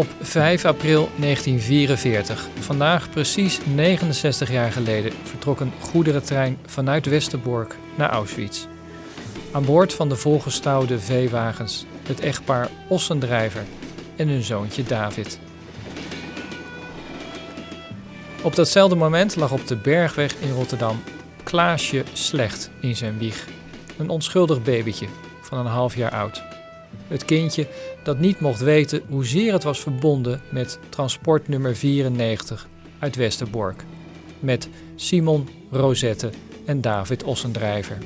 Op 5 april 1944, vandaag precies 69 jaar geleden, vertrok een goederentrein vanuit Westerbork naar Auschwitz. Aan boord van de volgestouwde veewagens het echtpaar Ossendrijver en hun zoontje David. Op datzelfde moment lag op de Bergweg in Rotterdam Klaasje Slecht in zijn wieg. Een onschuldig babytje van een half jaar oud. Het kindje dat niet mocht weten hoezeer het was verbonden met transport nummer 94 uit Westerbork. Met Simon, Rosette en David Ossendrijver.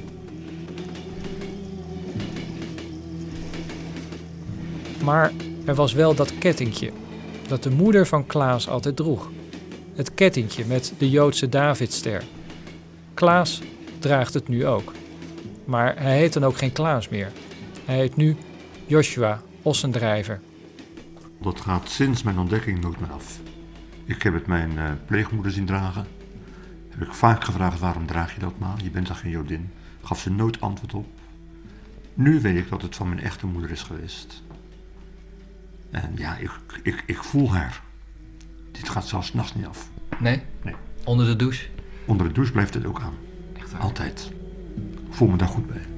Maar er was wel dat kettingje dat de moeder van Klaas altijd droeg. Het kettingje met de Joodse Davidster. Klaas draagt het nu ook. Maar hij heet dan ook geen Klaas meer. Hij heet nu Joshua Ossendrijver. Dat gaat sinds mijn ontdekking nooit meer af. Ik heb het mijn uh, pleegmoeder zien dragen. Heb ik vaak gevraagd waarom draag je dat maar? Je bent toch geen Jodin? Gaf ze nooit antwoord op. Nu weet ik dat het van mijn echte moeder is geweest. En ja, ik, ik, ik voel haar. Dit gaat zelfs nachts niet af. Nee? Nee. Onder de douche? Onder de douche blijft het ook aan. Echt waar? Altijd. Ik voel me daar goed bij.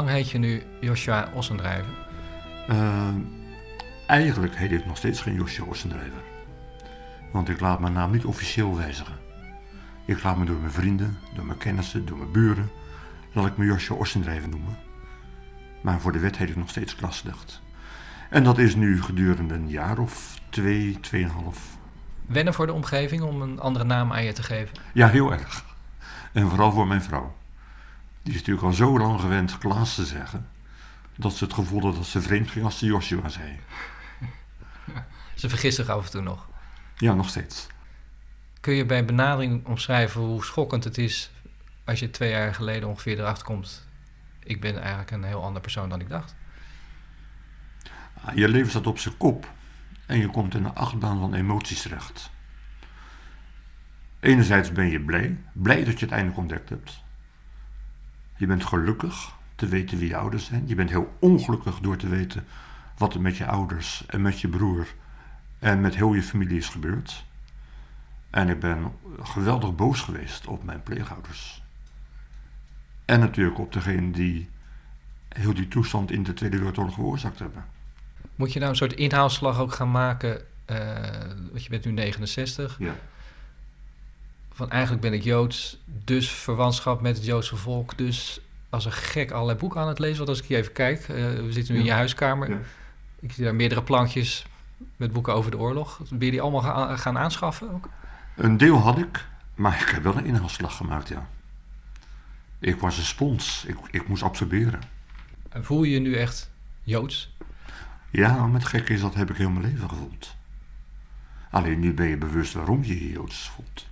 Lang heet je nu Joshua Ossendrijver? Uh, eigenlijk heet ik nog steeds geen Joshua Ossendrijver. Want ik laat mijn naam niet officieel wijzigen. Ik laat me door mijn vrienden, door mijn kennissen, door mijn buren... laat ik me Joshua Ossendrijver noemen. Maar voor de wet heet ik nog steeds Klaslicht. En dat is nu gedurende een jaar of twee, tweeënhalf. Wennen voor de omgeving om een andere naam aan je te geven? Ja, heel erg. En vooral voor mijn vrouw. Die is natuurlijk al zo lang gewend Klaas te zeggen... dat ze het gevoel had dat ze vreemd ging als ze Joshua zei. Ze vergist zich af en toe nog. Ja, nog steeds. Kun je bij benadering omschrijven hoe schokkend het is... als je twee jaar geleden ongeveer erachter komt... ik ben eigenlijk een heel ander persoon dan ik dacht? Je leven staat op zijn kop... en je komt in een achtbaan van emoties terecht. Enerzijds ben je blij, blij dat je het eindelijk ontdekt hebt... Je bent gelukkig te weten wie je ouders zijn. Je bent heel ongelukkig door te weten wat er met je ouders en met je broer en met heel je familie is gebeurd. En ik ben geweldig boos geweest op mijn pleegouders. En natuurlijk op degene die heel die toestand in de Tweede Wereldoorlog veroorzaakt hebben. Moet je nou een soort inhaalslag ook gaan maken? Uh, want je bent nu 69. Ja van eigenlijk ben ik Joods, dus verwantschap met het Joodse volk. Dus als een gek allerlei boeken aan het lezen. Want als ik hier even kijk, uh, we zitten nu in je huiskamer. Ik zie daar meerdere plankjes met boeken over de oorlog. Ben je die allemaal gaan, gaan aanschaffen ook? Een deel had ik, maar ik heb wel een inhaalslag gemaakt, ja. Ik was een spons. Ik, ik moest absorberen. En voel je je nu echt Joods? Ja, met gek is dat heb ik heel mijn leven gevoeld. Alleen nu ben je bewust waarom je je Joods voelt.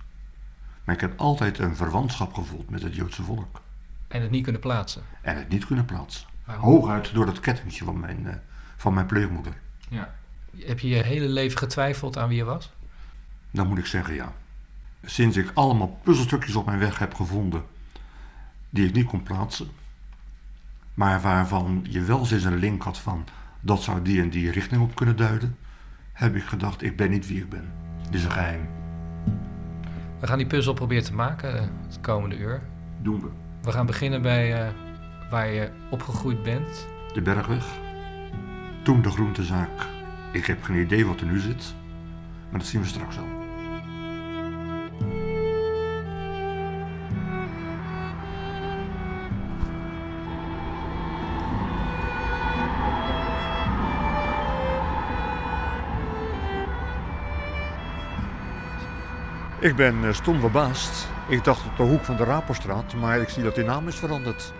Maar ik heb altijd een verwantschap gevoeld met het Joodse volk. En het niet kunnen plaatsen? En het niet kunnen plaatsen. Waarom? Hooguit door dat kettingje van mijn, uh, van mijn pleegmoeder. Ja. Heb je je hele leven getwijfeld aan wie je was? Dan moet ik zeggen ja. Sinds ik allemaal puzzelstukjes op mijn weg heb gevonden die ik niet kon plaatsen, maar waarvan je wel eens een link had van dat zou die en die richting op kunnen duiden, heb ik gedacht, ik ben niet wie ik ben. Dit is een geheim. We gaan die puzzel proberen te maken uh, het komende uur. Doen we. We gaan beginnen bij uh, waar je opgegroeid bent. De Bergweg. Toen de groentezaak. Ik heb geen idee wat er nu zit. Maar dat zien we straks al. Ik ben uh, stom verbaasd. Ik dacht op de hoek van de Raperstraat, maar ik zie dat die naam is veranderd.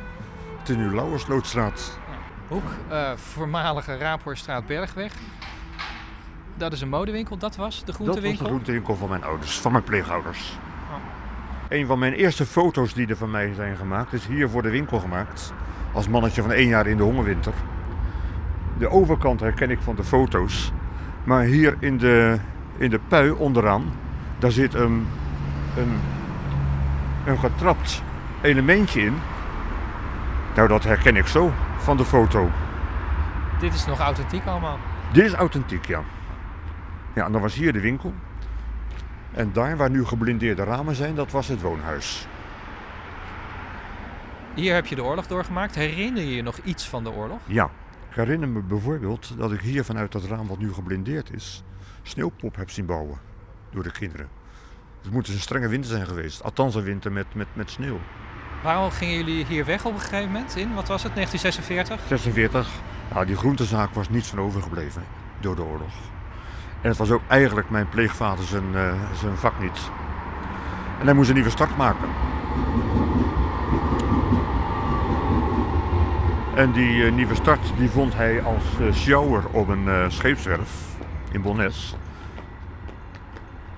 Het is nu Lauwerslootstraat. Hoek, uh, voormalige Raporstraat Bergweg. Dat is een modewinkel, dat was de groentewinkel? Dat was de groentewinkel van mijn ouders, van mijn pleegouders. Oh. Een van mijn eerste foto's die er van mij zijn gemaakt, is hier voor de winkel gemaakt. Als mannetje van één jaar in de hongerwinter. De overkant herken ik van de foto's. Maar hier in de, in de pui onderaan, daar zit een, een, een getrapt elementje in. Nou, dat herken ik zo van de foto. Dit is nog authentiek allemaal? Dit is authentiek, ja. Ja, en dan was hier de winkel. En daar waar nu geblindeerde ramen zijn, dat was het woonhuis. Hier heb je de oorlog doorgemaakt. Herinner je je nog iets van de oorlog? Ja, ik herinner me bijvoorbeeld dat ik hier vanuit dat raam wat nu geblindeerd is, sneeuwpop heb zien bouwen door de kinderen. Het moet dus een strenge winter zijn geweest. Althans een winter met, met, met sneeuw. Waarom gingen jullie hier weg op een gegeven moment in? Wat was het, 1946? 46. Nou, die groentezaak was niets van overgebleven door de oorlog. En het was ook eigenlijk mijn pleegvader zijn, uh, zijn vak niet. En hij moest een nieuwe start maken. En die uh, nieuwe start die vond hij als uh, sjouwer op een scheepswerf in Bonnes.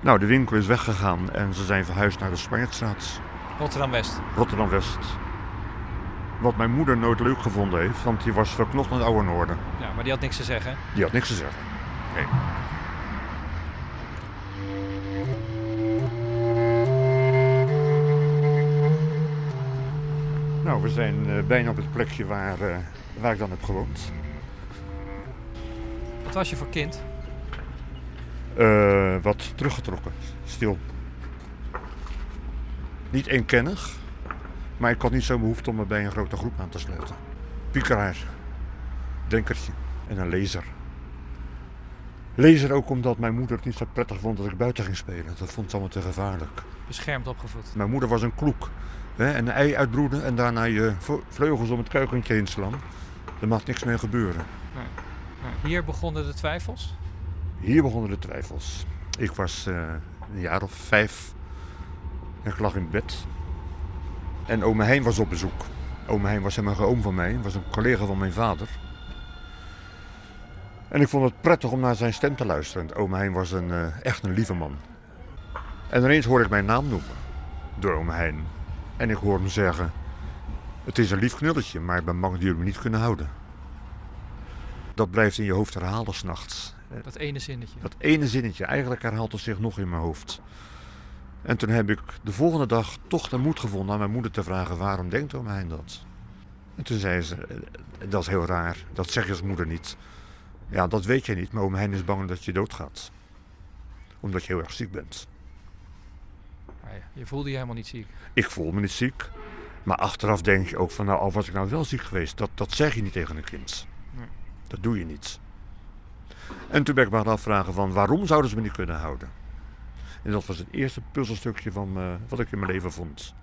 Nou, de winkel is weggegaan en ze zijn verhuisd naar de Spanjaardstraat. Rotterdam-West? Rotterdam-West. Wat mijn moeder nooit leuk gevonden heeft, want die was verknocht naar het oude noorden. Ja, maar die had niks te zeggen? Die had niks te zeggen, nee. Nou, we zijn uh, bijna op het plekje waar, uh, waar ik dan heb gewoond. Wat was je voor kind? Uh, wat teruggetrokken, stil. Niet eenkennig, maar ik had niet zo'n behoefte om me bij een grote groep aan te sluiten. Piekeraar, denkertje en een lezer. Lezer ook omdat mijn moeder het niet zo prettig vond dat ik buiten ging spelen. Dat vond ze allemaal te gevaarlijk. Beschermd opgevoed. Mijn moeder was een kloek. Hè, een ei uitbroeden en daarna je vleugels om het kuikentje heen slaan. Er mag niks meer gebeuren. Nee. Hier begonnen de twijfels? Hier begonnen de twijfels. Ik was uh, een jaar of vijf ik lag in bed. En ome Hein was op bezoek. Ome Hein was helemaal oom van mij, was een collega van mijn vader. En ik vond het prettig om naar zijn stem te luisteren. Ome Hein was een, uh, echt een lieve man. En ineens hoor ik mijn naam noemen door ome Hein. En ik hoor hem zeggen: Het is een lief knulletje, maar ik ben bang dat jullie me niet kunnen houden. Dat blijft in je hoofd herhalen s'nachts. Dat ene zinnetje. Dat ene zinnetje. Eigenlijk herhaalt het zich nog in mijn hoofd. En toen heb ik de volgende dag toch de moed gevonden aan mijn moeder te vragen: waarom denkt oom Hein dat? En toen zei ze: eh, dat is heel raar, dat zeg je als moeder niet. Ja, dat weet je niet, maar oom Hein is bang dat je doodgaat. Omdat je heel erg ziek bent. Je voelde je helemaal niet ziek? Ik voel me niet ziek. Maar achteraf denk je ook van, nou, al was ik nou wel ziek geweest, dat, dat zeg je niet tegen een kind. Nee. Dat doe je niet. En toen ben ik me gaan afvragen van, waarom zouden ze me niet kunnen houden? En dat was het eerste puzzelstukje van uh, wat ik in mijn leven vond.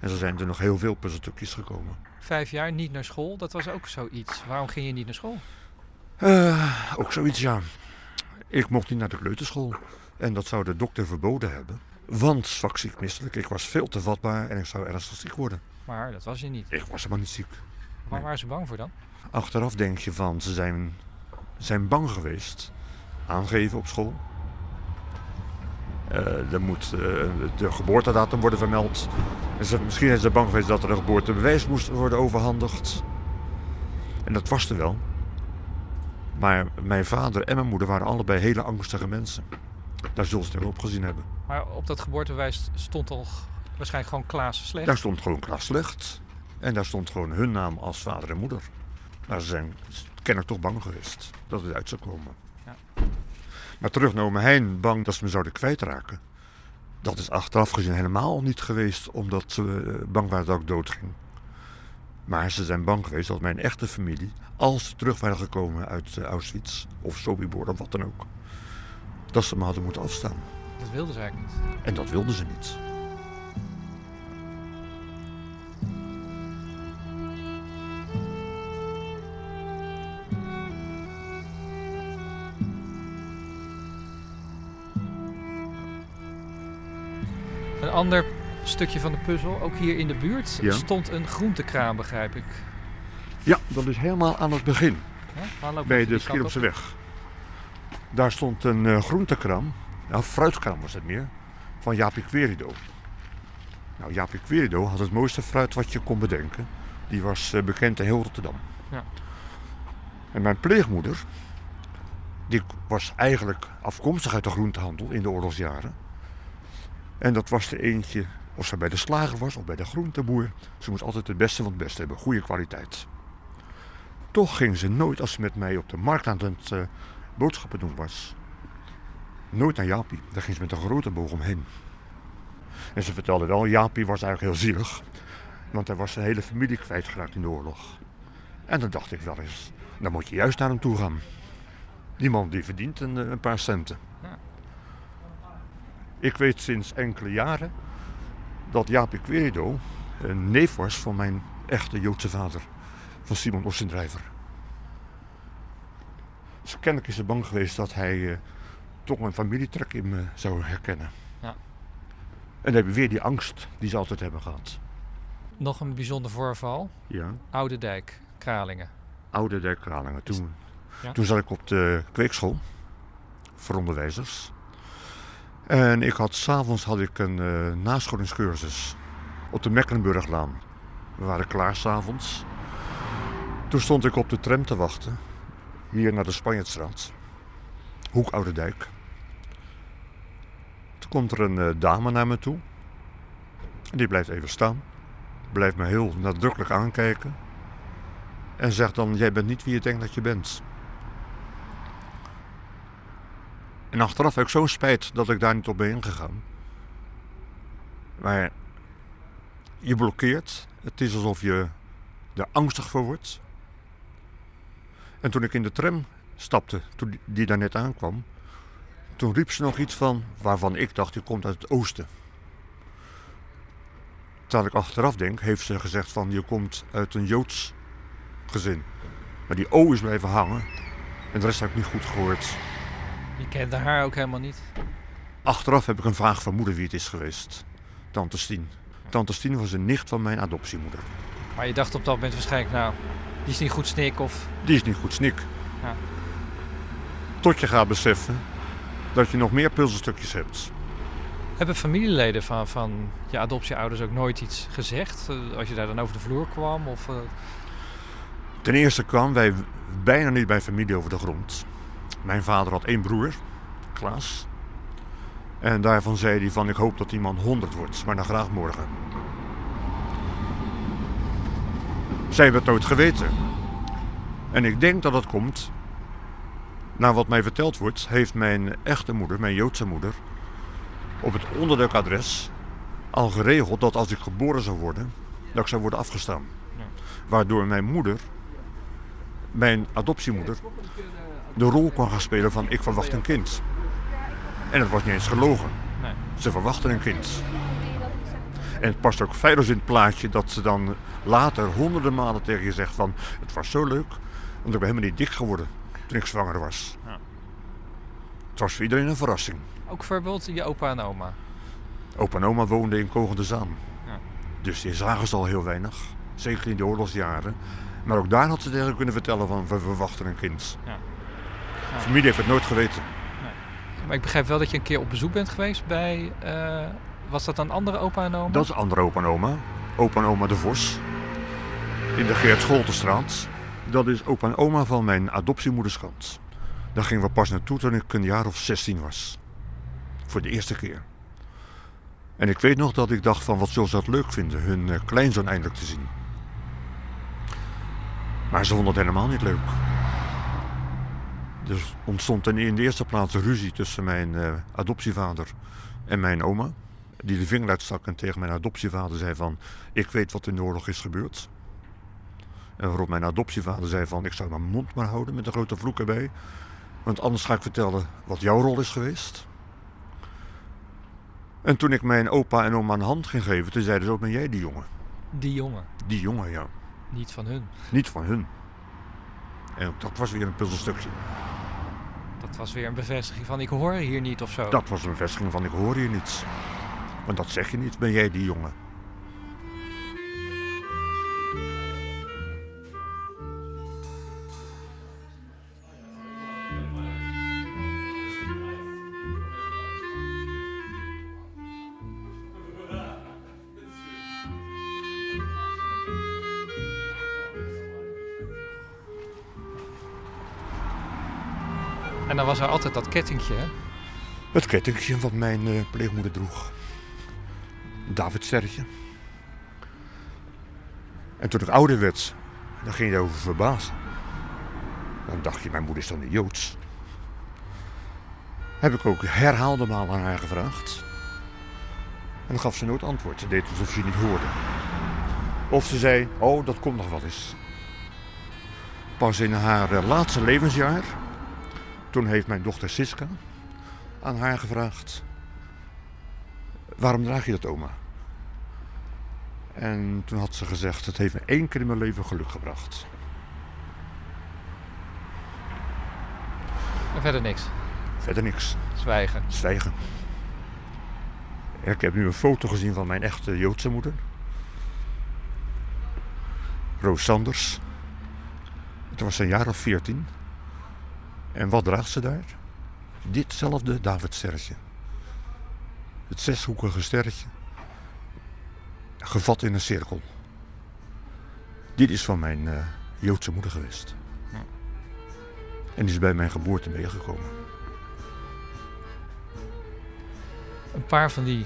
En zo zijn er nog heel veel puzzelstukjes gekomen. Vijf jaar niet naar school, dat was ook zoiets. Waarom ging je niet naar school? Uh, ook zoiets, ja. Ik mocht niet naar de kleuterschool. En dat zou de dokter verboden hebben. Want zwak ziek misselijk. Ik was veel te vatbaar en ik zou ernstig ziek worden. Maar dat was je niet. Ik was helemaal niet ziek. Waar nee. waren ze bang voor dan? Achteraf denk je van, ze zijn, zijn bang geweest. Aangeven op school. Uh, er moet uh, de geboortedatum worden vermeld. Ze, misschien zijn ze bang geweest dat er een geboortebewijs moest worden overhandigd. En dat was er wel. Maar mijn vader en mijn moeder waren allebei hele angstige mensen. Daar zullen ze op gezien hebben. Maar op dat geboortebewijs stond toch waarschijnlijk gewoon Klaas Slecht? Daar stond gewoon Klaas Slecht. En daar stond gewoon hun naam als vader en moeder. Maar ze zijn kennelijk toch bang geweest dat het uit zou komen. Ja. Maar terug naar mijn Hein, bang dat ze me zouden kwijtraken. Dat is achteraf gezien helemaal niet geweest omdat ze eh, bang waren dat ik doodging. Maar ze zijn bang geweest dat mijn echte familie, als ze terug waren gekomen uit eh, Auschwitz of Sobibor of wat dan ook, dat ze me hadden moeten afstaan. Dat wilden ze eigenlijk niet. En dat wilden ze niet. Een ander stukje van de puzzel, ook hier in de buurt, Ja. stond een groentekraam, begrijp ik. Ja, dat is helemaal aan het begin. We bij de? Schiermse weg. Daar stond een eh, groentekraam, nou fruitkraam was het meer, van Jaapie Querido. Nou, Jaapie Querido had het mooiste fruit wat je kon bedenken. Die was eh, bekend in heel Rotterdam. Ja. En mijn pleegmoeder, die was eigenlijk afkomstig uit de groentehandel in de oorlogsjaren. En dat was de eentje, of ze bij de slager was of bij de groenteboer, ze moest altijd het beste van het beste hebben, goede kwaliteit. Toch ging ze nooit, als ze met mij op de markt aan het eh, boodschappen doen was, nooit naar Jaapie. Daar ging ze met een grote boog omheen. En ze vertelde wel, Jaapie was eigenlijk heel zielig, want hij was zijn hele familie kwijtgeraakt in de oorlog. En dan dacht ik wel eens, dan moet je juist naar hem toe gaan. Die man die verdient een, eh, een paar centen. Ik weet sinds enkele jaren dat Jaapie Querido een neef was van mijn echte Joodse vader, van Simon Ossendrijver. Dus kennelijk is ze bang geweest dat hij eh, toch een familietrek in me zou herkennen. Ja. En dan heb je weer die angst die ze altijd hebben gehad. Nog een bijzonder voorval. Ja. Oude Dijk, Kralingen. Oude Dijk Kralingen. Toen, Ja. toen zat ik op de kweekschool voor onderwijzers. En ik had s'avonds had ik een eh nascholingscursus op de Mecklenburglaan. We waren klaar s'avonds. Toen stond ik op de tram te wachten. Hier naar de Spanjaardstraat. Hoek Oude Dijk. Toen komt er een eh, dame naar me toe. En die blijft even staan. Blijft me heel nadrukkelijk aankijken. En zegt dan, jij bent niet wie je denkt dat je bent. En achteraf heb ik zo'n spijt dat ik daar niet op ben ingegaan. Maar je blokkeert. Het is alsof je er angstig voor wordt. En toen ik in de tram stapte, toen die- die daar net aankwam, toen riep ze nog iets van waarvan ik dacht, die komt uit het oosten. Terwijl ik achteraf denk, heeft ze gezegd van je komt uit een Joods gezin. Maar die O is blijven hangen en de rest heb ik niet goed gehoord. Je kende haar ook helemaal niet. Achteraf heb ik een vaag vermoeden wie het is geweest. Tante Stien. Tante Stien was een nicht van mijn adoptiemoeder. Maar je dacht op dat moment waarschijnlijk, nou, die is niet goed snik of... Die is niet goed snik. Ja. Tot je gaat beseffen dat je nog meer puzzelstukjes hebt. Hebben familieleden van, van je adoptieouders ook nooit iets gezegd? eh, Als je daar dan over de vloer kwam? Of, eh, Ten eerste kwamen wij bijna niet bij familie over de grond. Mijn vader had één broer, Klaas. En daarvan zei hij van ik hoop dat die man 100 wordt, maar dan graag morgen. Zij hebben het nooit geweten. En ik denk dat het komt. Naar wat mij verteld wordt, heeft mijn echte moeder, mijn Joodse moeder, op het onderdrukadres al geregeld dat als ik geboren zou worden, dat ik zou worden afgestaan. Waardoor mijn moeder, mijn adoptiemoeder, de rol kon gaan spelen van ik verwacht een kind. En het was niet eens gelogen. nee. Ze verwachten een kind. En het past ook feilloos in het plaatje dat ze dan later honderden malen tegen je zegt van het was zo leuk, want ik ben helemaal niet dik geworden toen ik zwanger was. Ja. Het was voor iedereen een verrassing. Ook bijvoorbeeld je opa en oma. Opa en oma woonden in Kogende Zaan. Ja. Dus die zagen ze al heel weinig. Zeker in de oorlogsjaren. Maar ook daar had ze tegen kunnen vertellen van we verwachten een kind. Ja. De familie heeft het nooit geweten. Maar ik begrijp wel dat je een keer op bezoek bent geweest bij... eh, was dat een andere opa en oma? Dat is andere opa en oma. Opa en oma de Vos. In de Geert Scholtenstraat. Dat is opa en oma van mijn adoptiemoederskant. Daar gingen we pas naartoe toen ik een jaar of 16 was. Voor de eerste keer. En ik weet nog dat ik dacht van wat zullen ze dat leuk vinden, hun eh, kleinzoon eindelijk te zien. Maar ze vonden het helemaal niet leuk. Dus ontstond in de eerste plaats een ruzie tussen mijn eh, adoptievader en mijn oma. Die de vinger uitstak en tegen mijn adoptievader zei van... ik weet wat in de oorlog is gebeurd. En waarop mijn adoptievader zei van... ik zou mijn mond maar houden met een grote vloek erbij. Want anders ga ik vertellen wat jouw rol is geweest. En toen ik mijn opa en oma een hand ging geven... toen zeiden ze ook, ben jij die jongen? Die jongen, Die jongen, ja. niet van hun. Niet van hun. En ook dat was weer een puzzelstukje. Dat was weer een bevestiging van ik hoor hier niet of zo. Dat was een bevestiging van ik hoor hier niets. Want dat zeg je niet, ben jij die jongen. Was altijd dat kettingje? Het kettingje wat mijn uh, pleegmoeder droeg. David sterretje. En toen ik ouder werd, dan ging je over verbazen. Dan dacht je, mijn moeder is dan niet Joods. Heb ik ook herhaalde malen aan haar gevraagd. En dan gaf ze nooit antwoord. Ze deed alsof ze niet hoorde. Of ze zei, oh, dat komt nog wel eens. Pas in haar uh, laatste levensjaar toen heeft mijn dochter Siska aan haar gevraagd: Waarom draag je dat, oma? En toen had ze gezegd: Het heeft me één keer in mijn leven geluk gebracht. En verder niks. Verder niks. Zwijgen. Zwijgen. Ik heb nu een foto gezien van mijn echte Joodse moeder. Roos Sanders. Toen was ze een jaar of veertien. En wat draagt ze daar? Ditzelfde Davidsterretje. Het zeshoekige sterretje. Gevat in een cirkel. Dit is van mijn uh, Joodse moeder geweest. En is bij mijn geboorte meegekomen. Een paar van die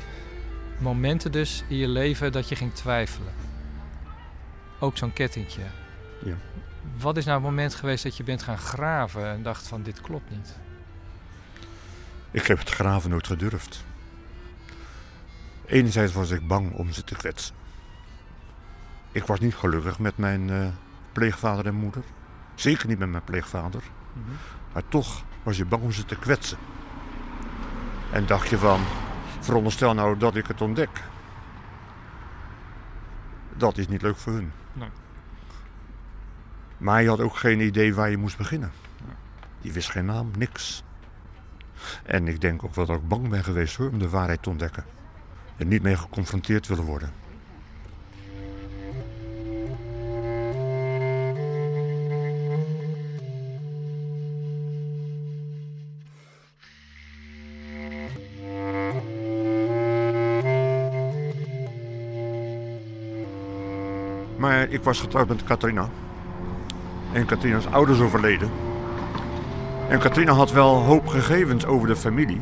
momenten dus in je leven dat je ging twijfelen. Ook zo'n kettingje. Ja. Wat is nou het moment geweest dat je bent gaan graven en dacht van dit klopt niet? Ik heb het graven nooit gedurfd. Enerzijds was ik bang om ze te kwetsen. Ik was niet gelukkig met mijn uh, pleegvader en moeder. Zeker niet met mijn pleegvader. Mm -hmm. Maar toch was je bang om ze te kwetsen. En dacht je van, veronderstel nou dat ik het ontdek. Dat is niet leuk voor hun. Nee. Maar je had ook geen idee waar je moest beginnen. Je wist geen naam, niks. En ik denk ook dat ik bang ben geweest hoor, om de waarheid te ontdekken. En niet mee geconfronteerd willen worden. Maar ik was getrouwd met Catharina. En Katrina's ouders overleden. En Katrina had wel hoop gegevens over de familie.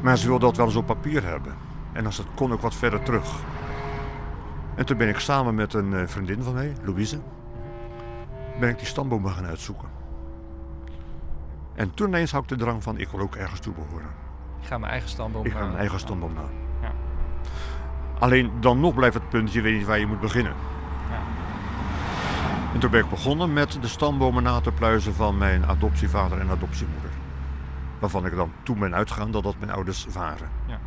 Maar ze wilde dat wel eens op papier hebben. En als het kon ook wat verder terug. En toen ben ik samen met een eh, vriendin van mij, Louise, ben ik die stambomen gaan uitzoeken. En toen ineens had ik de drang van, ik wil ook ergens toe behoren. Ik ga mijn eigen stamboom Ik ga mijn eigen stamboom na. Ja. Alleen dan nog blijft het punt, je weet niet waar je moet beginnen. En toen ben ik begonnen met de stambomen na te pluizen van mijn adoptievader en adoptiemoeder. Waarvan ik dan toen ben uitgegaan dat dat mijn ouders waren. Ja.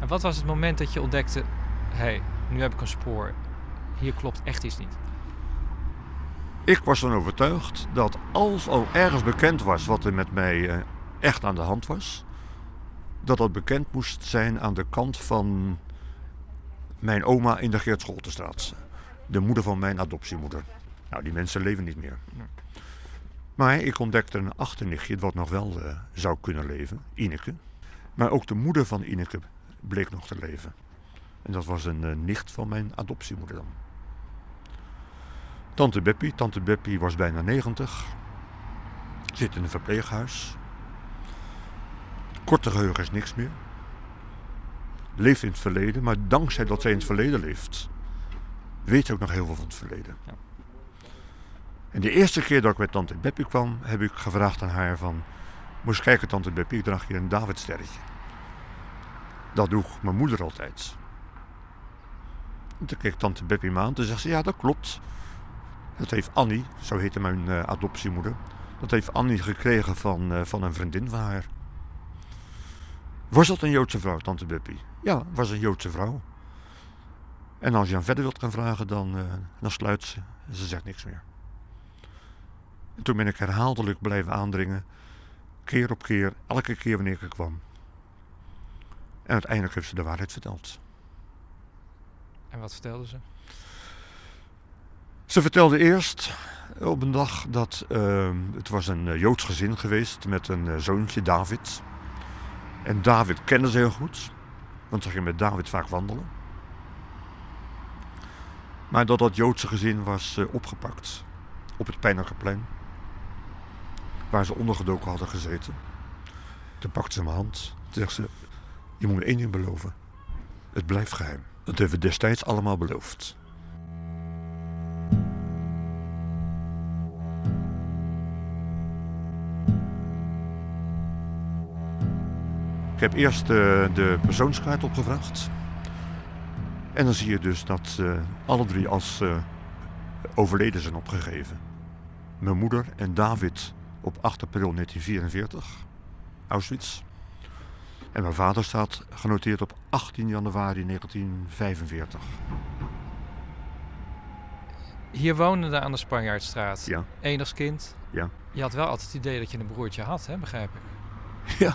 En wat was het moment dat je ontdekte, hé, hey, nu heb ik een spoor. Hier klopt echt iets niet. Ik was dan overtuigd dat als al ergens bekend was wat er met mij eh, echt aan de hand was, dat dat bekend moest zijn aan de kant van mijn oma in de Geert Scholtenstraat. De moeder van mijn adoptiemoeder. Nou, die mensen leven niet meer. Maar ik ontdekte een achternichtje wat nog wel uh, zou kunnen leven, Ineke. Maar ook de moeder van Ineke bleek nog te leven. En dat was een uh, nicht van mijn adoptiemoeder dan. Tante Beppie, tante Beppie was bijna 90. Zit in een verpleeghuis. Korte geheugen is niks meer. Leeft in het verleden, maar dankzij dat zij in het verleden leeft, weet ze ook nog heel veel van het verleden. Ja. En de eerste keer dat ik met tante Beppie kwam, heb ik gevraagd aan haar van... Moest kijken, tante Beppie, ik draag hier een Davidsterretje. Dat droeg mijn moeder altijd. En toen keek tante Beppie me aan. Toen zegt ze, ja, dat klopt. Dat heeft Annie, zo heette mijn uh, adoptiemoeder... Dat heeft Annie gekregen van, uh, van een vriendin van haar. Was dat een Joodse vrouw, tante Beppie? Ja, was een Joodse vrouw. En als je aan verder wilt gaan vragen, dan, uh, dan sluit ze. Ze zegt niks meer. En toen ben ik herhaaldelijk blijven aandringen, keer op keer, elke keer wanneer ik kwam. En uiteindelijk heeft ze de waarheid verteld. En wat vertelde ze? Ze vertelde eerst op een dag dat uh, het was een eh, Joods gezin geweest met een uh, zoontje, David. En David kende ze heel goed, want ze ging met David vaak wandelen. Maar dat dat Joodse gezin was uh, opgepakt op het Pijnakerplein, waar ze ondergedoken hadden gezeten. Toen pakte ze mijn hand. Toen zegt ze, je moet me één ding beloven. Het blijft geheim. Dat hebben we destijds allemaal beloofd. Ik heb eerst uh, de persoonskaart opgevraagd. En dan zie je dus dat uh, alle drie als uh, overleden zijn opgegeven. Mijn moeder en David op 8 april 1944, Auschwitz. En mijn vader staat genoteerd op 18 januari 1945. Hier wonende aan de Spanjaardstraat. Ja. Enigskind. Ja. Je had wel altijd het idee dat je een broertje had, hè? begrijp ik. Ja.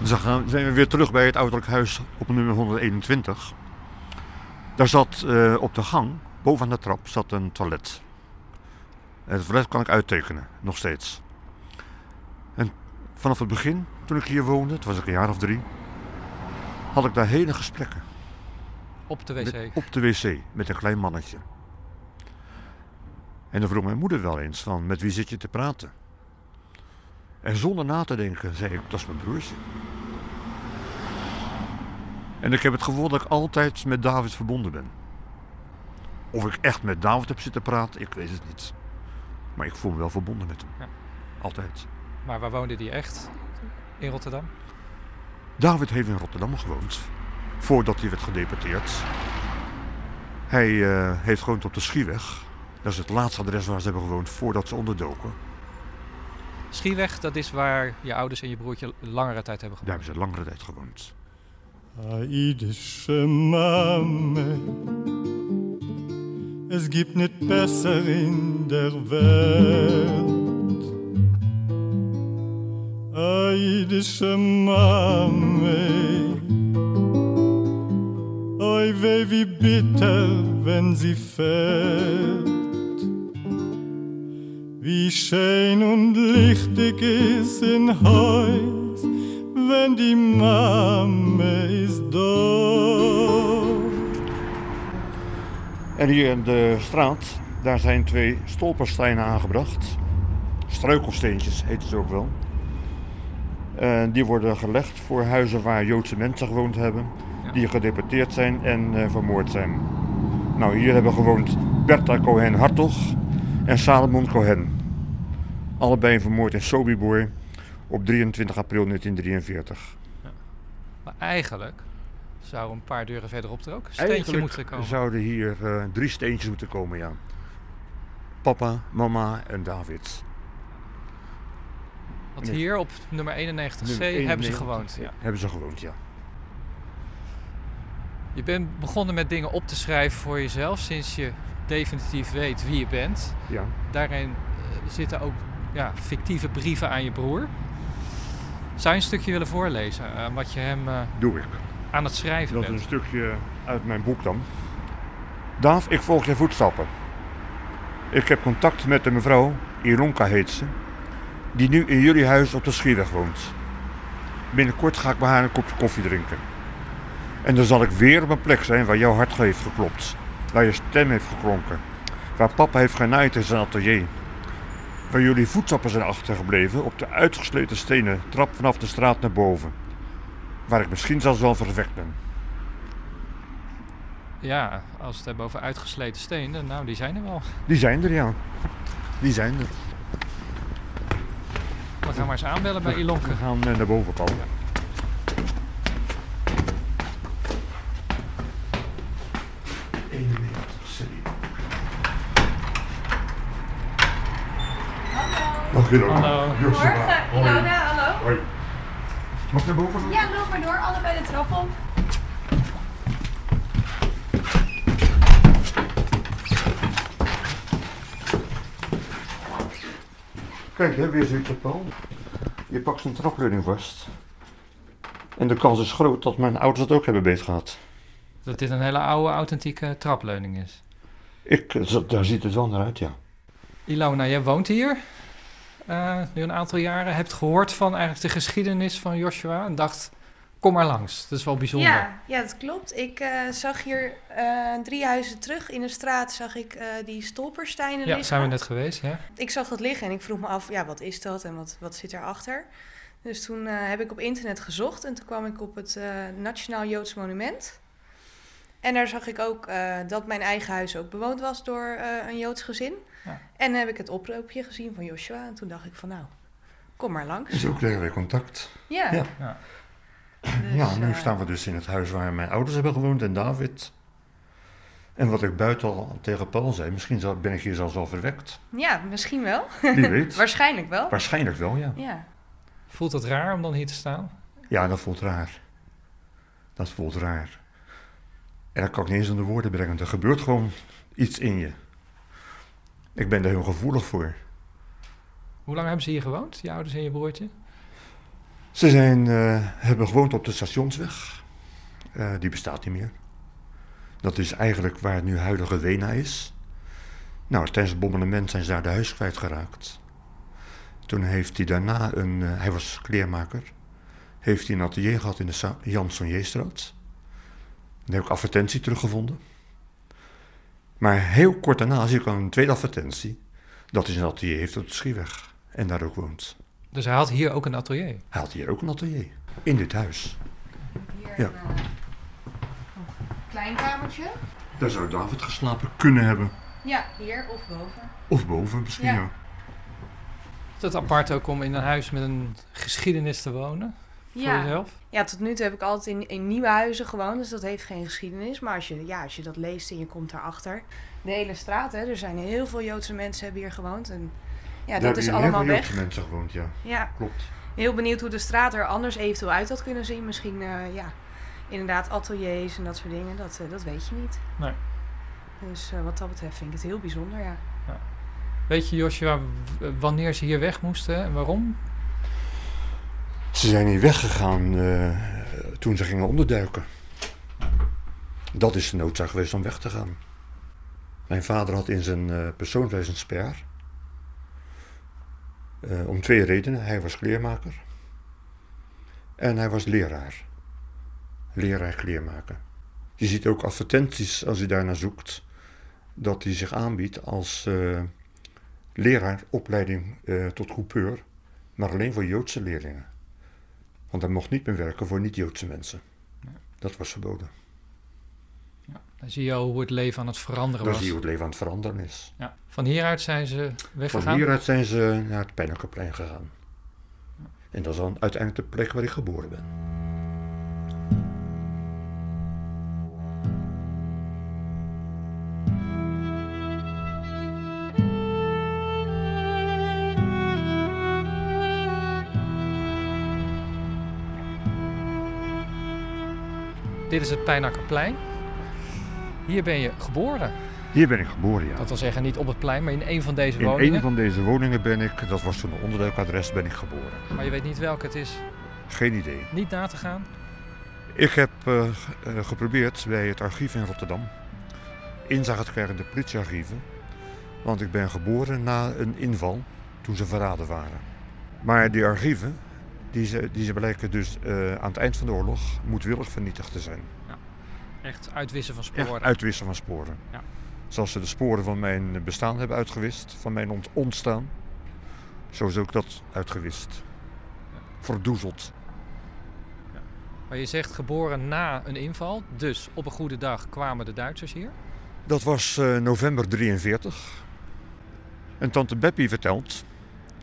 Dus dan zijn we weer terug bij het ouderlijk huis op nummer 121. Daar zat uh, op de gang, boven aan de trap, zat een toilet. En het toilet kan ik uittekenen, nog steeds. En vanaf het begin, toen ik hier woonde, het was ik een jaar of drie, had ik daar hele gesprekken. Op de wc? Met, op de wc, met een klein mannetje. En dan vroeg mijn moeder wel eens van, met wie zit je te praten? En zonder na te denken zei ik, dat is mijn broertje. En ik heb het gevoel dat ik altijd met David verbonden ben. Of ik echt met David heb zitten praten, ik weet het niet. Maar ik voel me wel verbonden met hem. Ja. Altijd. Maar waar woonde die echt? In Rotterdam? David heeft in Rotterdam gewoond. Voordat hij werd gedeporteerd. Hij uh, heeft gewoond op de Schieweg. Dat is het laatste adres waar ze hebben gewoond voordat ze onderdoken. Schieweg, dat is waar je ouders en je broertje langere tijd hebben gewoond. Daar hebben ze langere tijd gewoond. Es gibt nicht besser in der Welt. Aidische Mame, oi weh wie bitter, wenn sie fällt. Wie schön und lichtig ist in Haus, wenn die Mame ist dood. En hier in de straat, daar zijn twee stolpersteinen aangebracht. Struikelsteentjes heet het ook wel. En die worden gelegd voor huizen waar Joodse mensen gewoond hebben. Ja. Die gedeporteerd zijn en uh, vermoord zijn. Nou, hier hebben gewoond Bertha Cohen Hartog en Salomon Cohen. Allebei vermoord in Sobibor op 23 april 1943. Maar eigenlijk zou een paar deuren verderop er ook een steentje Eigenlijk moeten komen. zouden hier uh, drie steentjes moeten komen, ja. Papa, mama en David. Want Nee. hier op nummer 91C Nummer hebben ze 91, gewoond. Ja. Hebben ze gewoond, ja. Je bent begonnen met dingen op te schrijven voor jezelf sinds je definitief weet wie je bent. ja. Daarin eh, zitten ook ja, fictieve brieven aan je broer. Zou je een stukje willen voorlezen aan wat je hem eh, Doe ik. Aan het schrijven Dat is een stukje uit mijn boek dan. Daaf, ik volg je voetstappen. Ik heb contact met de mevrouw, Ilonka heet ze, die nu in jullie huis op de Schierweg woont. Binnenkort ga ik bij haar een kopje koffie drinken. En dan zal ik weer op een plek zijn waar jouw hart heeft geklopt. Waar je stem heeft geklonken. Waar papa heeft genaaid in zijn atelier. Waar jullie voetstappen zijn achtergebleven op de uitgesleten stenen trap vanaf de straat naar boven. Waar ik misschien zelfs wel verwekt ben. Ja, als we het hebben over uitgesleten stenen, nou die zijn er wel. Die zijn er, ja. Die zijn er. We gaan maar eens aanbellen bij Ilonke. We gaan eh, naar boven, Ilona. Hallo. Morgen, Hoi. Ilona, hallo. Mag ik naar boven? Ja, loop maar door, allebei de trap op. Kijk, hè, weer zoiets, Paul. Je pakt zijn trapleuning vast. En de kans is groot dat mijn ouders het ook hebben beetgehad. Dat dit een hele oude, authentieke trapleuning is. Ik, eh, daar ziet het wel naar uit, ja. Ilona, jij woont hier eh, nu een aantal jaren. Hebt gehoord van eigenlijk de geschiedenis van Joshua en dacht, kom maar langs. Dat is wel bijzonder. Ja, ja, dat klopt. Ik eh, zag hier eh, drie huizen terug in de straat zag ik die stolpersteinen Ja, liggen. zijn we net geweest, ja. Ik zag dat liggen en ik vroeg me af, ja, wat is dat en wat, wat zit erachter? Dus toen heb ik op internet gezocht en toen kwam ik op het Nationaal Joods Monument. En daar zag ik ook dat mijn eigen huis ook bewoond was door een Joods gezin. Ja. En dan heb ik het oproepje gezien van Joshua en toen dacht ik van nou, kom maar langs. Zo kregen we contact. Ja, Ja. Ja. dus, ja, nu eh, staan we dus in het huis waar mijn ouders hebben gewoond en David. En wat ik buiten al tegen Paul zei, misschien ben ik hier zelfs al verwekt. Ja, misschien wel. Wie weet. Waarschijnlijk wel. Waarschijnlijk wel, ja. Ja. Voelt het raar om dan hier te staan? Ja, dat voelt raar. Dat voelt raar. En dat kan ik niet eens onder woorden brengen. Er gebeurt gewoon iets in je. Ik ben er heel gevoelig voor. Hoe lang hebben ze hier gewoond, je ouders en je broertje? Ze zijn, eh, hebben gewoond op de stationsweg. Eh, die bestaat niet meer. Dat is eigenlijk waar nu huidige Wena is. Nou, tijdens het bombardement zijn ze daar de huis kwijtgeraakt. Toen heeft hij daarna een... eh, hij was kleermaker. Heeft hij een atelier gehad in de Sa- Jan Sonjeestraat. Dan heb ik advertentie teruggevonden. Maar heel kort daarna zie ik al een tweede advertentie... dat hij een atelier heeft op de Schieweg. En daar ook woont. Dus hij had hier ook een atelier. Hij had hier ook een atelier. In dit huis. Hier Ja. een eh, klein kamertje. Daar zou David geslapen kunnen hebben. Ja, hier of boven. Of boven misschien, Ja. ja. Is het apart ook om in een huis met een geschiedenis te wonen? Voor Ja. jezelf? ja, tot nu toe heb ik altijd in, in nieuwe huizen gewoond, dus dat heeft geen geschiedenis. Maar als je, ja, als je dat leest en je komt daarachter. De hele straat, hè, er zijn heel veel Joodse mensen hebben hier gewoond. En ja, dat is allemaal weg. mensen gewoond, ja. Ja, Klopt. heel benieuwd hoe de straat er anders eventueel uit had kunnen zien. Misschien, eh, ja, inderdaad ateliers en dat soort dingen. Dat, eh, dat weet je niet. Nee. Dus eh, wat dat betreft vind ik het heel bijzonder, ja. Weet je, Joshua, wanneer ze hier weg moesten en waarom? Ze zijn hier weggegaan eh, toen ze gingen onderduiken. Dat is de noodzaak geweest om weg te gaan. Mijn vader had in zijn eh persoonswijs een sper. Eh, om twee redenen. Hij was kleermaker. En hij was leraar. Leraar kleermaker. Je ziet ook advertenties als je daarnaar zoekt. Dat hij zich aanbiedt als leraar opleiding tot coupeur. Maar alleen voor Joodse leerlingen. Want hij mocht niet meer werken voor niet-Joodse mensen. Dat was verboden. Dan zie je al hoe het leven aan het veranderen Dan was. zie je hoe het leven aan het veranderen is. Ja. Van hieruit zijn ze weggegaan. Van hieruit zijn ze naar het Pijnakerplein gegaan. En dat is dan uiteindelijk de plek waar ik geboren ben. Is het Pijnakkerplein. Hier ben je geboren. Hier ben ik geboren, ja. Dat wil zeggen niet op het plein, maar in een van deze In woningen. een van deze woningen ben ik, dat was toen een onderduikadres, ben ik geboren. Maar je weet niet welke het is. Geen idee. Niet na te gaan. Ik heb eh, eh, geprobeerd bij het archief in Rotterdam inzage te krijgen in de politiearchieven. Want ik ben geboren na een inval toen ze verraden waren. Maar die archieven, die ze, die ze blijken dus eh, aan het eind van de oorlog moedwillig vernietigd te zijn. Echt uitwissen van Echt sporen. uitwissen van sporen. Ja. Zoals ze de sporen van mijn bestaan hebben uitgewist, van mijn ont- ontstaan. Zo is ook dat uitgewist. Verdoezeld. Maar je zegt geboren na een inval. Dus op een goede dag kwamen de Duitsers hier. Dat was eh, november 43. En tante Beppie vertelt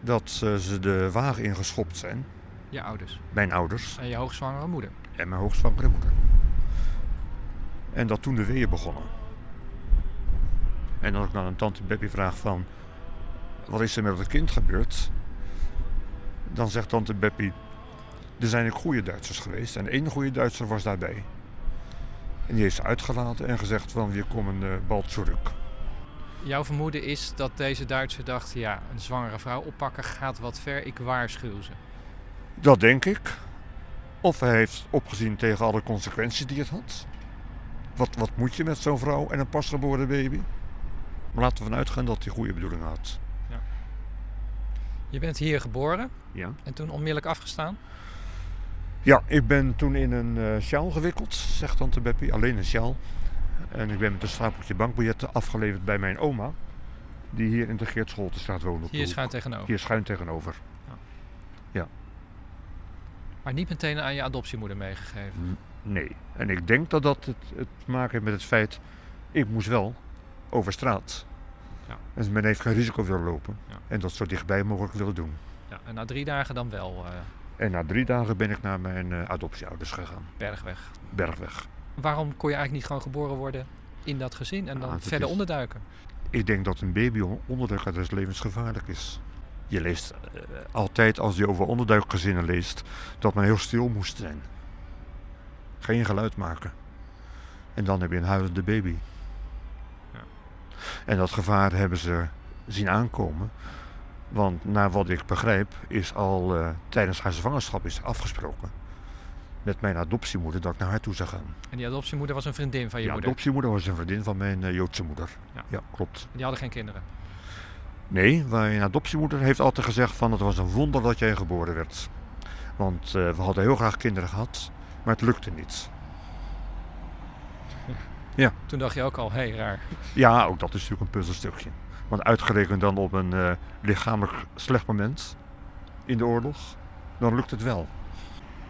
dat eh, ze de wagen ingeschopt zijn. Je ouders. Mijn ouders En je hoogzwangere moeder. en mijn hoogzwangere moeder. En dat toen de weeën begonnen. En als ik dan aan tante Beppie vraag van... Wat is er met het kind gebeurd? Dan zegt tante Beppie... Er zijn ook goede Duitsers geweest. En één goede Duitser was daarbij. En die heeft ze uitgelaten en gezegd van... We komen uh, bald terug. Jouw vermoeden is dat deze Duitser dacht... Ja, een zwangere vrouw oppakken gaat wat ver. Ik waarschuw ze. Dat denk ik. Of hij heeft opgezien tegen alle consequenties die het had. Wat, wat moet je met zo'n vrouw en een pasgeboren baby? Maar laten we vanuit gaan dat hij goede bedoelingen had. Je bent hier geboren Ja. en toen onmiddellijk afgestaan. Ja, ik ben toen in een eh sjaal gewikkeld, zegt tante Beppie. Alleen een sjaal. En ik ben met een stapeltje bankbiljetten afgeleverd bij mijn oma. Die hier in de Geert Scholtenstraat woont. op de Hier schuin tegenover. Hier schuin tegenover. Maar niet meteen aan je adoptiemoeder meegegeven. Nee. En ik denk dat dat het, het te maken heeft met het feit... Ik moest wel over straat. Ja. En men heeft geen risico willen lopen. Ja. En dat zo dichtbij mogelijk willen doen. Ja, en na drie dagen dan wel eh, En na drie dagen ben ik naar mijn eh, adoptieouders gegaan. bergweg. Bergweg. Waarom kon je eigenlijk niet gewoon geboren worden in dat gezin en dan dat verder is- onderduiken? Ik denk dat een baby onderduikadres levensgevaarlijk is. Je leest eh, altijd als je over onderduikgezinnen leest dat men heel stil moest zijn. Geen geluid maken. En dan heb je een huilende baby. Ja. En dat gevaar hebben ze zien aankomen. Want naar wat ik begrijp is al eh, tijdens haar zwangerschap is afgesproken. Met mijn adoptiemoeder dat ik naar haar toe zou gaan. En die adoptiemoeder was een vriendin van je Die moeder. adoptiemoeder was een vriendin van mijn eh, Joodse moeder. Ja. ja, klopt. Die hadden geen kinderen. Nee, mijn adoptiemoeder heeft altijd gezegd van het was een wonder dat jij geboren werd. Want eh, we hadden heel graag kinderen gehad, maar het lukte niet. Toen dacht je ook al, hé, hey, raar. Ja, ook dat is natuurlijk een puzzelstukje. Want uitgerekend dan op een eh, lichamelijk slecht moment in de oorlog, dan lukt het wel.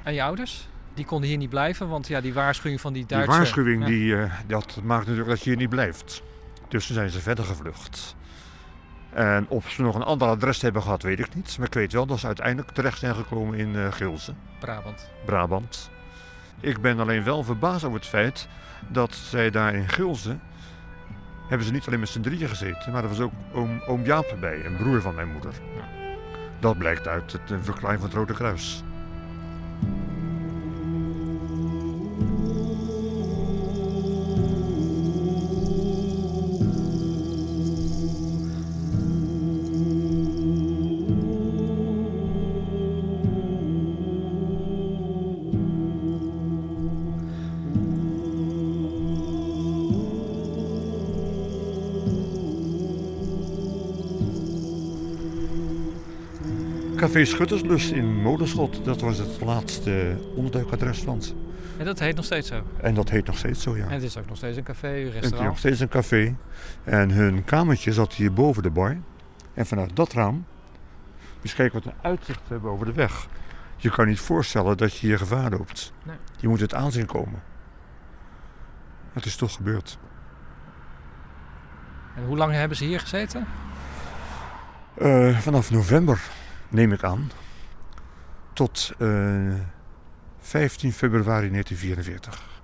En je ouders? Die konden hier niet blijven, want ja, die waarschuwing van die Die Duitse... waarschuwing Ja. die, eh, dat maakt natuurlijk dat je hier niet blijft. Dus toen zijn ze verder gevlucht. En of ze nog een ander adres hebben gehad, weet ik niet. Maar ik weet wel dat ze uiteindelijk terecht zijn gekomen in Gilze. Brabant. Brabant. Ik ben alleen wel verbaasd over het feit dat zij daar in Gulze hebben ze niet alleen met z'n drieën gezeten, maar er was ook oom, oom Jaap bij, een broer van mijn moeder. Ja. Dat blijkt uit het eh, verklaring van het Rode Kruis. Café Schutterslust in Molenschot, dat was het laatste onderduikadres van ze. En dat heet nog steeds zo. En dat heet nog steeds zo, ja. En het is ook nog steeds een café, een En het is nog restaurant. steeds een café. En hun kamertje zat hier boven de bar. En vanuit dat raam, dus kijk wat een uitzicht we hebben over de weg. Je kan niet voorstellen dat je hier gevaar loopt. Nee. Je moet het aanzien komen. Het is toch gebeurd. En hoe lang hebben ze hier gezeten? Eh, vanaf november, neem ik aan, tot eh, 15 februari 1944.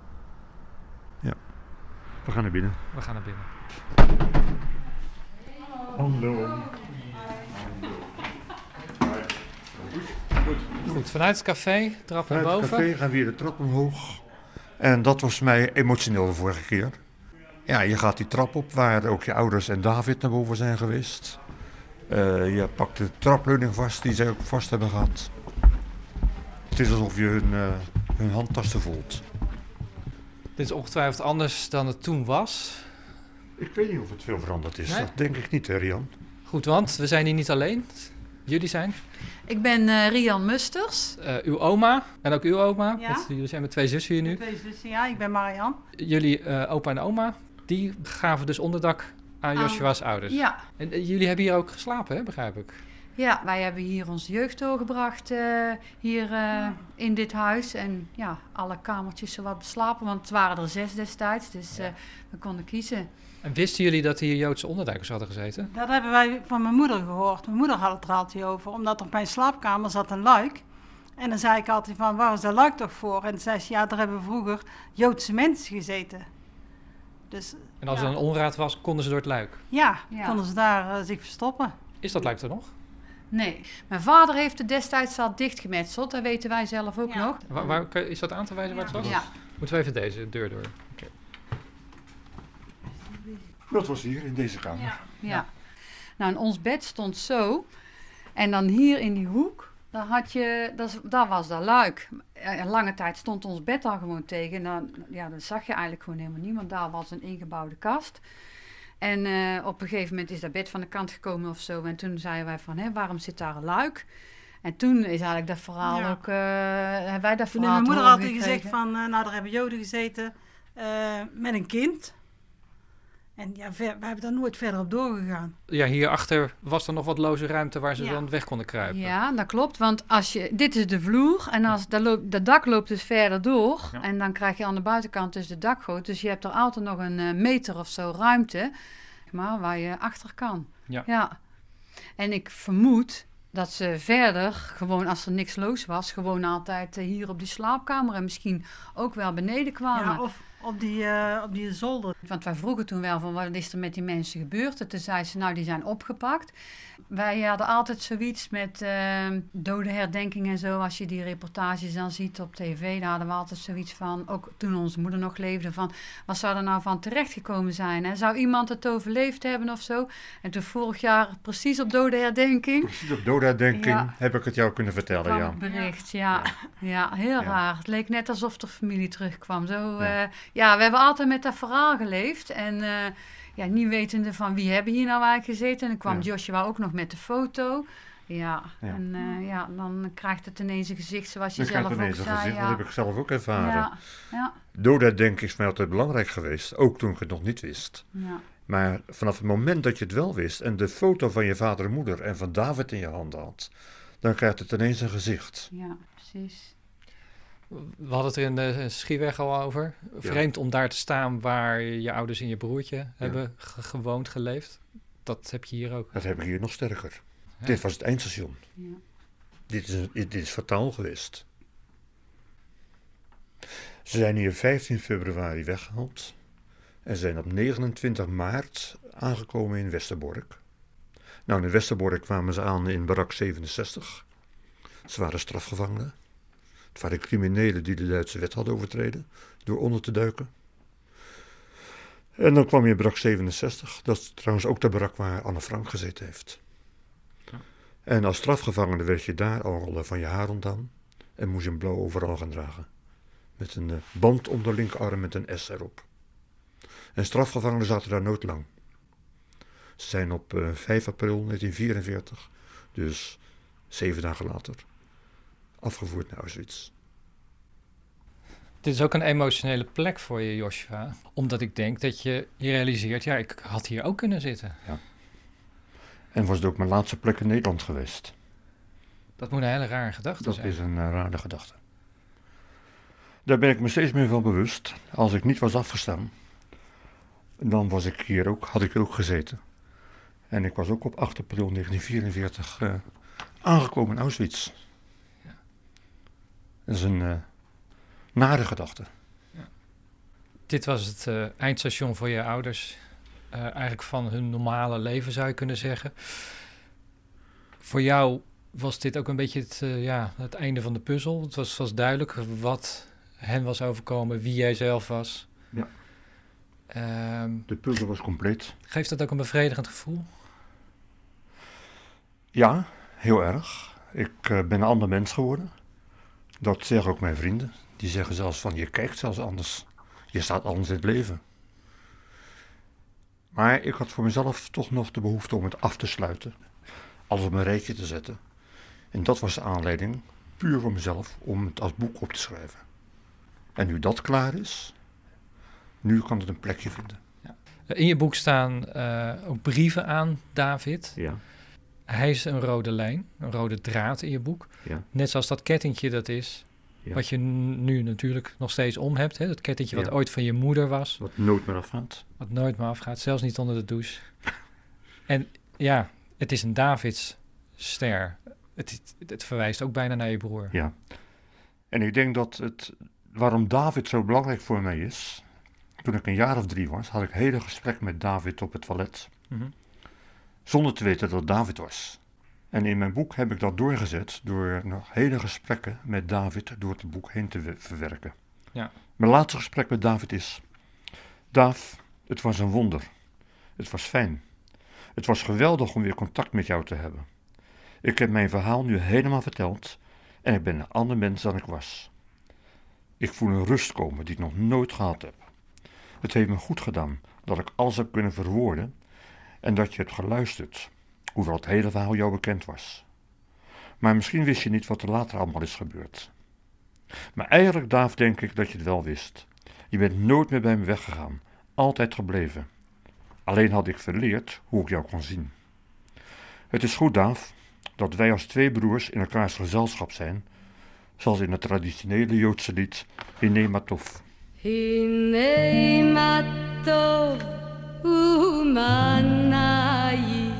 Ja. We gaan naar binnen. We gaan naar binnen. Hallo. Goed, vanuit het café, trap naar Vanuit het boven. café gaan we weer de trap omhoog. En dat was mij emotioneel de vorige keer. Ja, je gaat die trap op waar ook je ouders en David naar boven zijn geweest. Eh, je pakt de trapleuning vast die zij ook vast hebben gehad. Het is alsof je hun, eh, hun handtasten voelt. Dit is ongetwijfeld anders dan het toen was. Ik weet niet of het veel veranderd is. Nee? Dat denk ik niet, hè, Rian? Goed, want we zijn hier niet alleen. Jullie zijn. Ik ben eh, Rian Musters. Eh, uw oma en ook uw oma. Ja. Want jullie zijn met twee zussen hier nu. Twee zussen, ja, ik ben Marian. Jullie eh, opa en oma, die gaven dus onderdak aan Aan- Joshua's ouders. Ja. En eh, jullie hebben hier ook geslapen, hè, begrijp ik? ja, wij hebben hier onze jeugd doorgebracht eh, hier eh, in dit huis. En ja, alle kamertjes zowat beslapen, want het waren er zes destijds. Dus Ja. eh, we konden kiezen. En wisten jullie dat hier Joodse onderduikers hadden gezeten? Dat hebben wij van mijn moeder gehoord. Mijn moeder had het er altijd over, omdat op mijn slaapkamer zat een luik. En dan zei ik altijd van, waar is dat luik toch voor? En toen zei ze, ja, daar hebben vroeger Joodse mensen gezeten. Dus En als Ja. er een onraad was, konden ze door het luik. ja, Ja. konden ze daar eh, zich verstoppen. Is dat luik er nog? Nee, mijn vader heeft het destijds al dichtgemetseld. Dat weten wij zelf ook Ja. nog. Waar, is dat aan te wijzen waar het was? Ja, Moeten we even deze deur door? Dat was hier, in deze kamer. ja. Nou, en ons bed stond zo. En dan hier in die hoek Dan had je, dat, was dat luik. Een lange tijd stond ons bed daar gewoon tegen. En dan, ja, dan zag je eigenlijk gewoon helemaal niet, want daar was een ingebouwde kast. En eh, op een gegeven moment is dat bed van de kant gekomen of zo. En toen zeiden wij van, hè, waarom zit daar een luik? En toen is eigenlijk dat verhaal Ja. ook, hebben wij dat Toen verhaal mijn moeder altijd gezegd van, eh, nou daar hebben joden gezeten met een kind. En ja, ver- we hebben daar nooit verder op doorgegaan. Ja, hierachter was er nog wat loze ruimte waar ze Ja. dan weg konden kruipen. Ja, dat klopt. Want als je, dit is de vloer en als, dat, loopt, dat dak loopt dus verder door. Ja. En dan krijg je aan de buitenkant dus de dakgoot. Dus je hebt er altijd nog een eh, meter of zo ruimte maar, waar je achter kan. Ja. En ik vermoed dat ze verder, gewoon als er niks los was, gewoon altijd eh, hier op die slaapkamer en misschien ook wel beneden kwamen. Ja, of op die, eh, op die zolder. Want wij vroegen toen wel van wat is er met die mensen gebeurd? En toen zei ze, nou die zijn opgepakt. Wij hadden altijd zoiets met ehm dode herdenking en zo. Als je die reportages dan ziet op tv, daar hadden we altijd zoiets van, ook toen onze moeder nog leefde, van wat zou er nou van terechtgekomen zijn? Hè? Zou iemand het overleefd hebben of zo? En toen vorig jaar, precies op dode herdenking, Precies op doodherdenking Ja. heb ik het jou kunnen vertellen, ja. bericht. Ja, ja. heel Ja. raar. Het leek net alsof de familie terugkwam. Zo, Ja. Ja. we hebben altijd met dat verhaal geleefd. En eh, ja, niet wetende van wie hebben hier nou eigenlijk gezeten. En dan kwam Ja. Joshua ook nog met de foto. Ja, Ja. en eh, ja, dan krijgt het ineens een gezicht zoals je Dan zelf ook zei. gezicht, ja. dat heb ik zelf ook ervaren. ja, ja, Doodherdenking is mij altijd belangrijk geweest, ook toen ik het nog niet wist. ja. Maar vanaf het moment dat je het wel wist en de foto van je vader en moeder en van David in je handen had, dan krijgt het ineens een gezicht. ja, precies. We hadden het er in de Schieweg al over. Vreemd om daar te staan waar je ouders en je broertje hebben ge- gewoond, geleefd. Dat heb je hier ook. Dat heb ik hier nog sterker. Ja. Dit was het eindstation. Ja. Dit is, dit is fataal geweest. Ze zijn hier 15 februari weggehaald en zijn op 29 maart aangekomen in Westerbork. Nou, in Westerbork kwamen ze aan in barak 67. Ze waren strafgevangenen. Het waren criminelen die de Duitse wet hadden overtreden door onder te duiken. En dan kwam je in barak 67. Dat is trouwens ook de barak waar Anne Frank gezeten heeft. En als strafgevangene werd je daar al eh, van je haar ontdaan en moest je een blauw overal gaan dragen. Met een eh, band om de linkerarm met een S erop. En strafgevangenen zaten daar nooit lang. Ze zijn op eh, 5 april 1944, dus zeven dagen later, afgevoerd naar Auschwitz. Dit is ook een emotionele plek voor je, Joshua. Omdat ik denk dat je je realiseert, ja, ik had hier ook kunnen zitten. En was het ook mijn laatste plek in Nederland geweest. Dat moet een hele rare gedachte Dat zijn. is een eh, rare gedachte. Daar ben ik me steeds meer van bewust. Als ik niet was afgestaan, dan was ik hier ook, had ik hier ook gezeten. En ik was ook op 8 april 1944 eh, aangekomen in Auschwitz. Dat is een eh, nare gedachte. Dit was het eh, eindstation voor je ouders. eh, eigenlijk van hun normale leven zou je kunnen zeggen. Voor jou was dit ook een beetje het, ja, het einde van de puzzel. Het was, was duidelijk wat hen was overkomen, wie jij zelf was. Ja. Ehm, De puzzel was compleet. geeft dat ook een bevredigend gevoel? Ja, heel erg. Ik ben een ander mens geworden. Dat zeggen ook mijn vrienden. Die zeggen zelfs van je kijkt zelfs anders. Je staat anders in het leven. Maar ik had voor mezelf toch nog de behoefte om het af te sluiten. Alles op een rijtje te zetten. En dat was de aanleiding, puur voor mezelf, om het als boek op te schrijven. En nu dat klaar is, nu kan het een plekje vinden. In je boek staan eh, ook brieven aan David. Ja, Hij is een rode lijn, een rode draad in je boek. ja, Net zoals dat kettingje dat is, Ja. wat je nu natuurlijk nog steeds om hebt. Hè? Dat kettingje wat ooit van je moeder was, wat nooit meer afgaat. wat nooit meer afgaat, zelfs niet onder de douche. en ja, het is een Davidsster. Het, het, het verwijst ook bijna naar je broer. Ja. En ik denk dat het, waarom David zo belangrijk voor mij is. Toen ik een jaar of drie was, had ik hele gesprekken met David op het toilet. Mhm. Zonder te weten dat het David was. En in mijn boek heb ik dat doorgezet door nog hele gesprekken met David door het boek heen te we- verwerken. Ja. Mijn laatste gesprek met David is: Daaf, het was een wonder. Het was fijn. Het was geweldig om weer contact met jou te hebben. Ik heb mijn verhaal nu helemaal verteld en ik ben een ander mens dan ik was. Ik voel een rust komen die ik nog nooit gehad heb. Het heeft me goed gedaan dat ik alles heb kunnen verwoorden en dat je hebt geluisterd, hoewel het hele verhaal jou bekend was. Maar misschien wist je niet wat er later allemaal is gebeurd. Maar eigenlijk, Daaf, denk ik dat je het wel wist. Je bent nooit meer bij me weggegaan, altijd gebleven. Alleen had ik verleerd hoe ik jou kon zien. Het is goed, Daaf, dat wij als twee broers in elkaars gezelschap zijn, zoals in het traditionele Joodse lied Hinematov. Hinematov מנעי,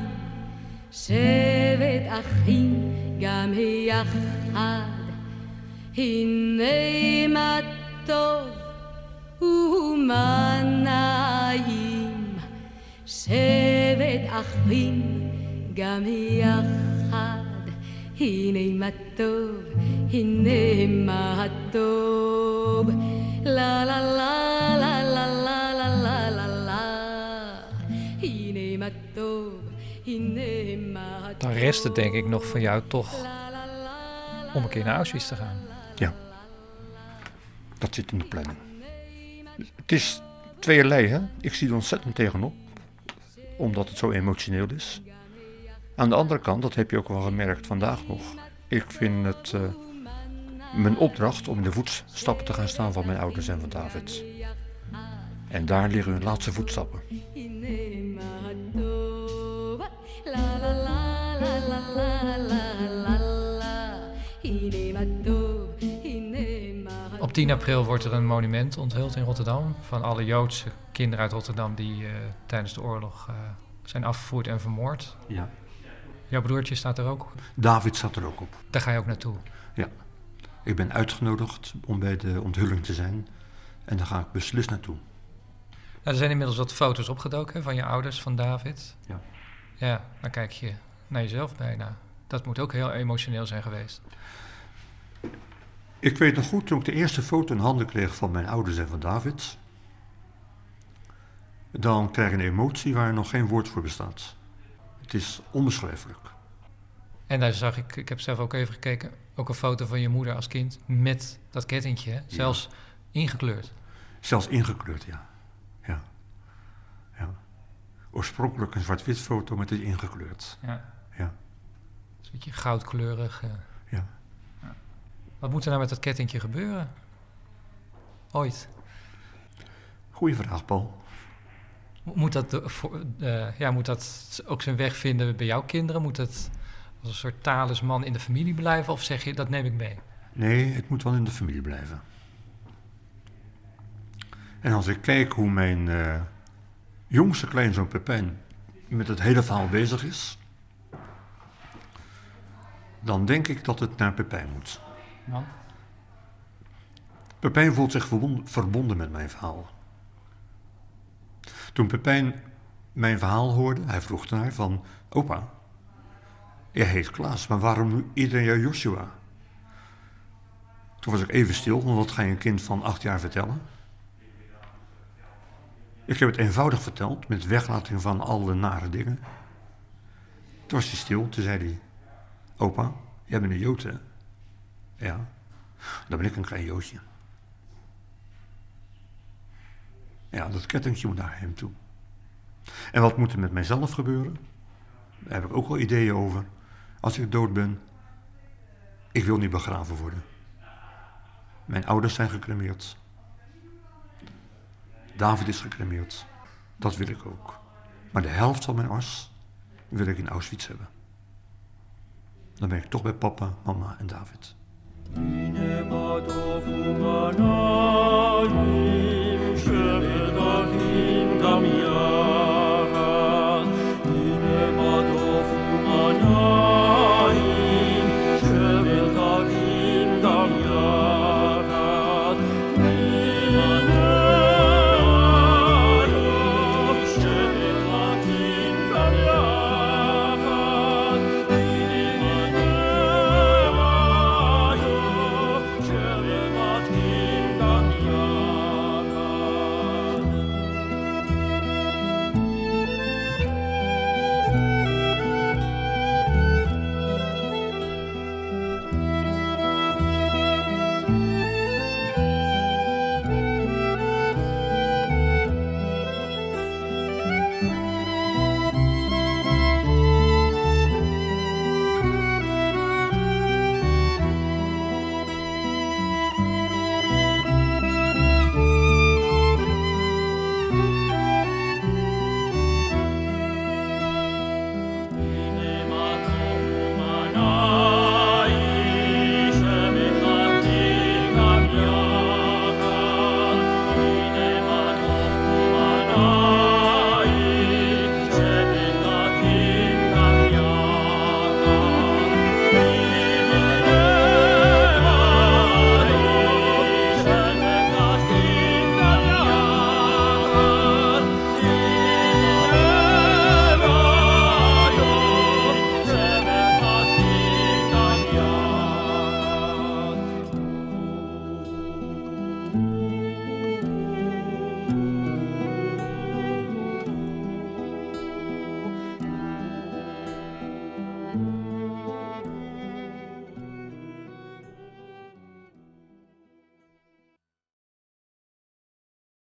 שבט אחים גם יחד, הנה מה טוב ומנעים, שבט אחים גם יחד, הנה מה טוב, הנה מה טוב, לה לה לה לה לה לה. Dan rest het denk ik nog van jou toch om een keer naar Auschwitz te gaan. Ja, dat zit in de planning. Het is tweeërlei, hè? Ik zie er ontzettend tegenop, omdat het zo emotioneel is. Aan de andere kant, dat heb je ook wel gemerkt vandaag nog. Ik vind het uh, mijn opdracht om in de voetstappen te gaan staan van mijn ouders en van David. En daar liggen hun laatste voetstappen. 10 april wordt er een monument onthuld in Rotterdam van alle Joodse kinderen uit Rotterdam die uh, tijdens de oorlog uh, zijn afgevoerd en vermoord. Ja. Jouw broertje staat er ook? David staat er ook op. Daar ga je ook naartoe? Ja. Ik ben uitgenodigd om bij de onthulling te zijn. En daar ga ik beslist naartoe. Nou, er zijn inmiddels wat foto's opgedoken van je ouders, van David. Ja. Ja, dan kijk je naar jezelf bijna. Dat moet ook heel emotioneel zijn geweest. Ik weet nog goed, toen ik de eerste foto in handen kreeg van mijn ouders en van David... dan krijg je een emotie waar nog geen woord voor bestaat. Het is onbeschrijfelijk. En daar zag ik, ik heb zelf ook even gekeken, ook een foto van je moeder als kind met dat kettingje, hè? zelfs ja. ingekleurd. Zelfs ingekleurd, ja. ja. ja. Oorspronkelijk een zwart-wit foto, maar het is ingekleurd. Ja. ja. Een beetje goudkleurig. Uh. Ja. ja. Wat moet er nou met dat kettingje gebeuren? Ooit. Goeie vraag, Paul. Moet dat, uh, ja, moet dat ook zijn weg vinden bij jouw kinderen? Moet het als een soort talisman in de familie blijven? Of zeg je, dat neem ik mee? Nee, het moet wel in de familie blijven. En als ik kijk hoe mijn uh, jongste kleinzoon Pepijn met het hele verhaal bezig is... dan denk ik dat het naar Pepijn moet. Pepijn voelt zich verbonden met mijn verhaal. Toen Pepijn mijn verhaal hoorde, hij vroeg naar van... Opa, jij heet Klaas, maar waarom nu iedereen jou Joshua? Toen was ik even stil, want wat ga je een kind van acht jaar vertellen? Ik heb het eenvoudig verteld, met weglating van alle nare dingen. Toen was hij stil, toen zei hij... Opa, jij bent een Jood? Ja, dan ben ik een klein Joodje. Ja, dat kettingje moet naar hem toe. En wat moet er met mijzelf gebeuren? Daar heb ik ook wel ideeën over. Als ik dood ben, ik wil niet begraven worden. Mijn ouders zijn gecremeerd. David is gecremeerd. Dat wil ik ook. Maar de helft van mijn as wil ik in Auschwitz hebben. Dan ben ik toch bij papa, mama en David. Ine modo fumanai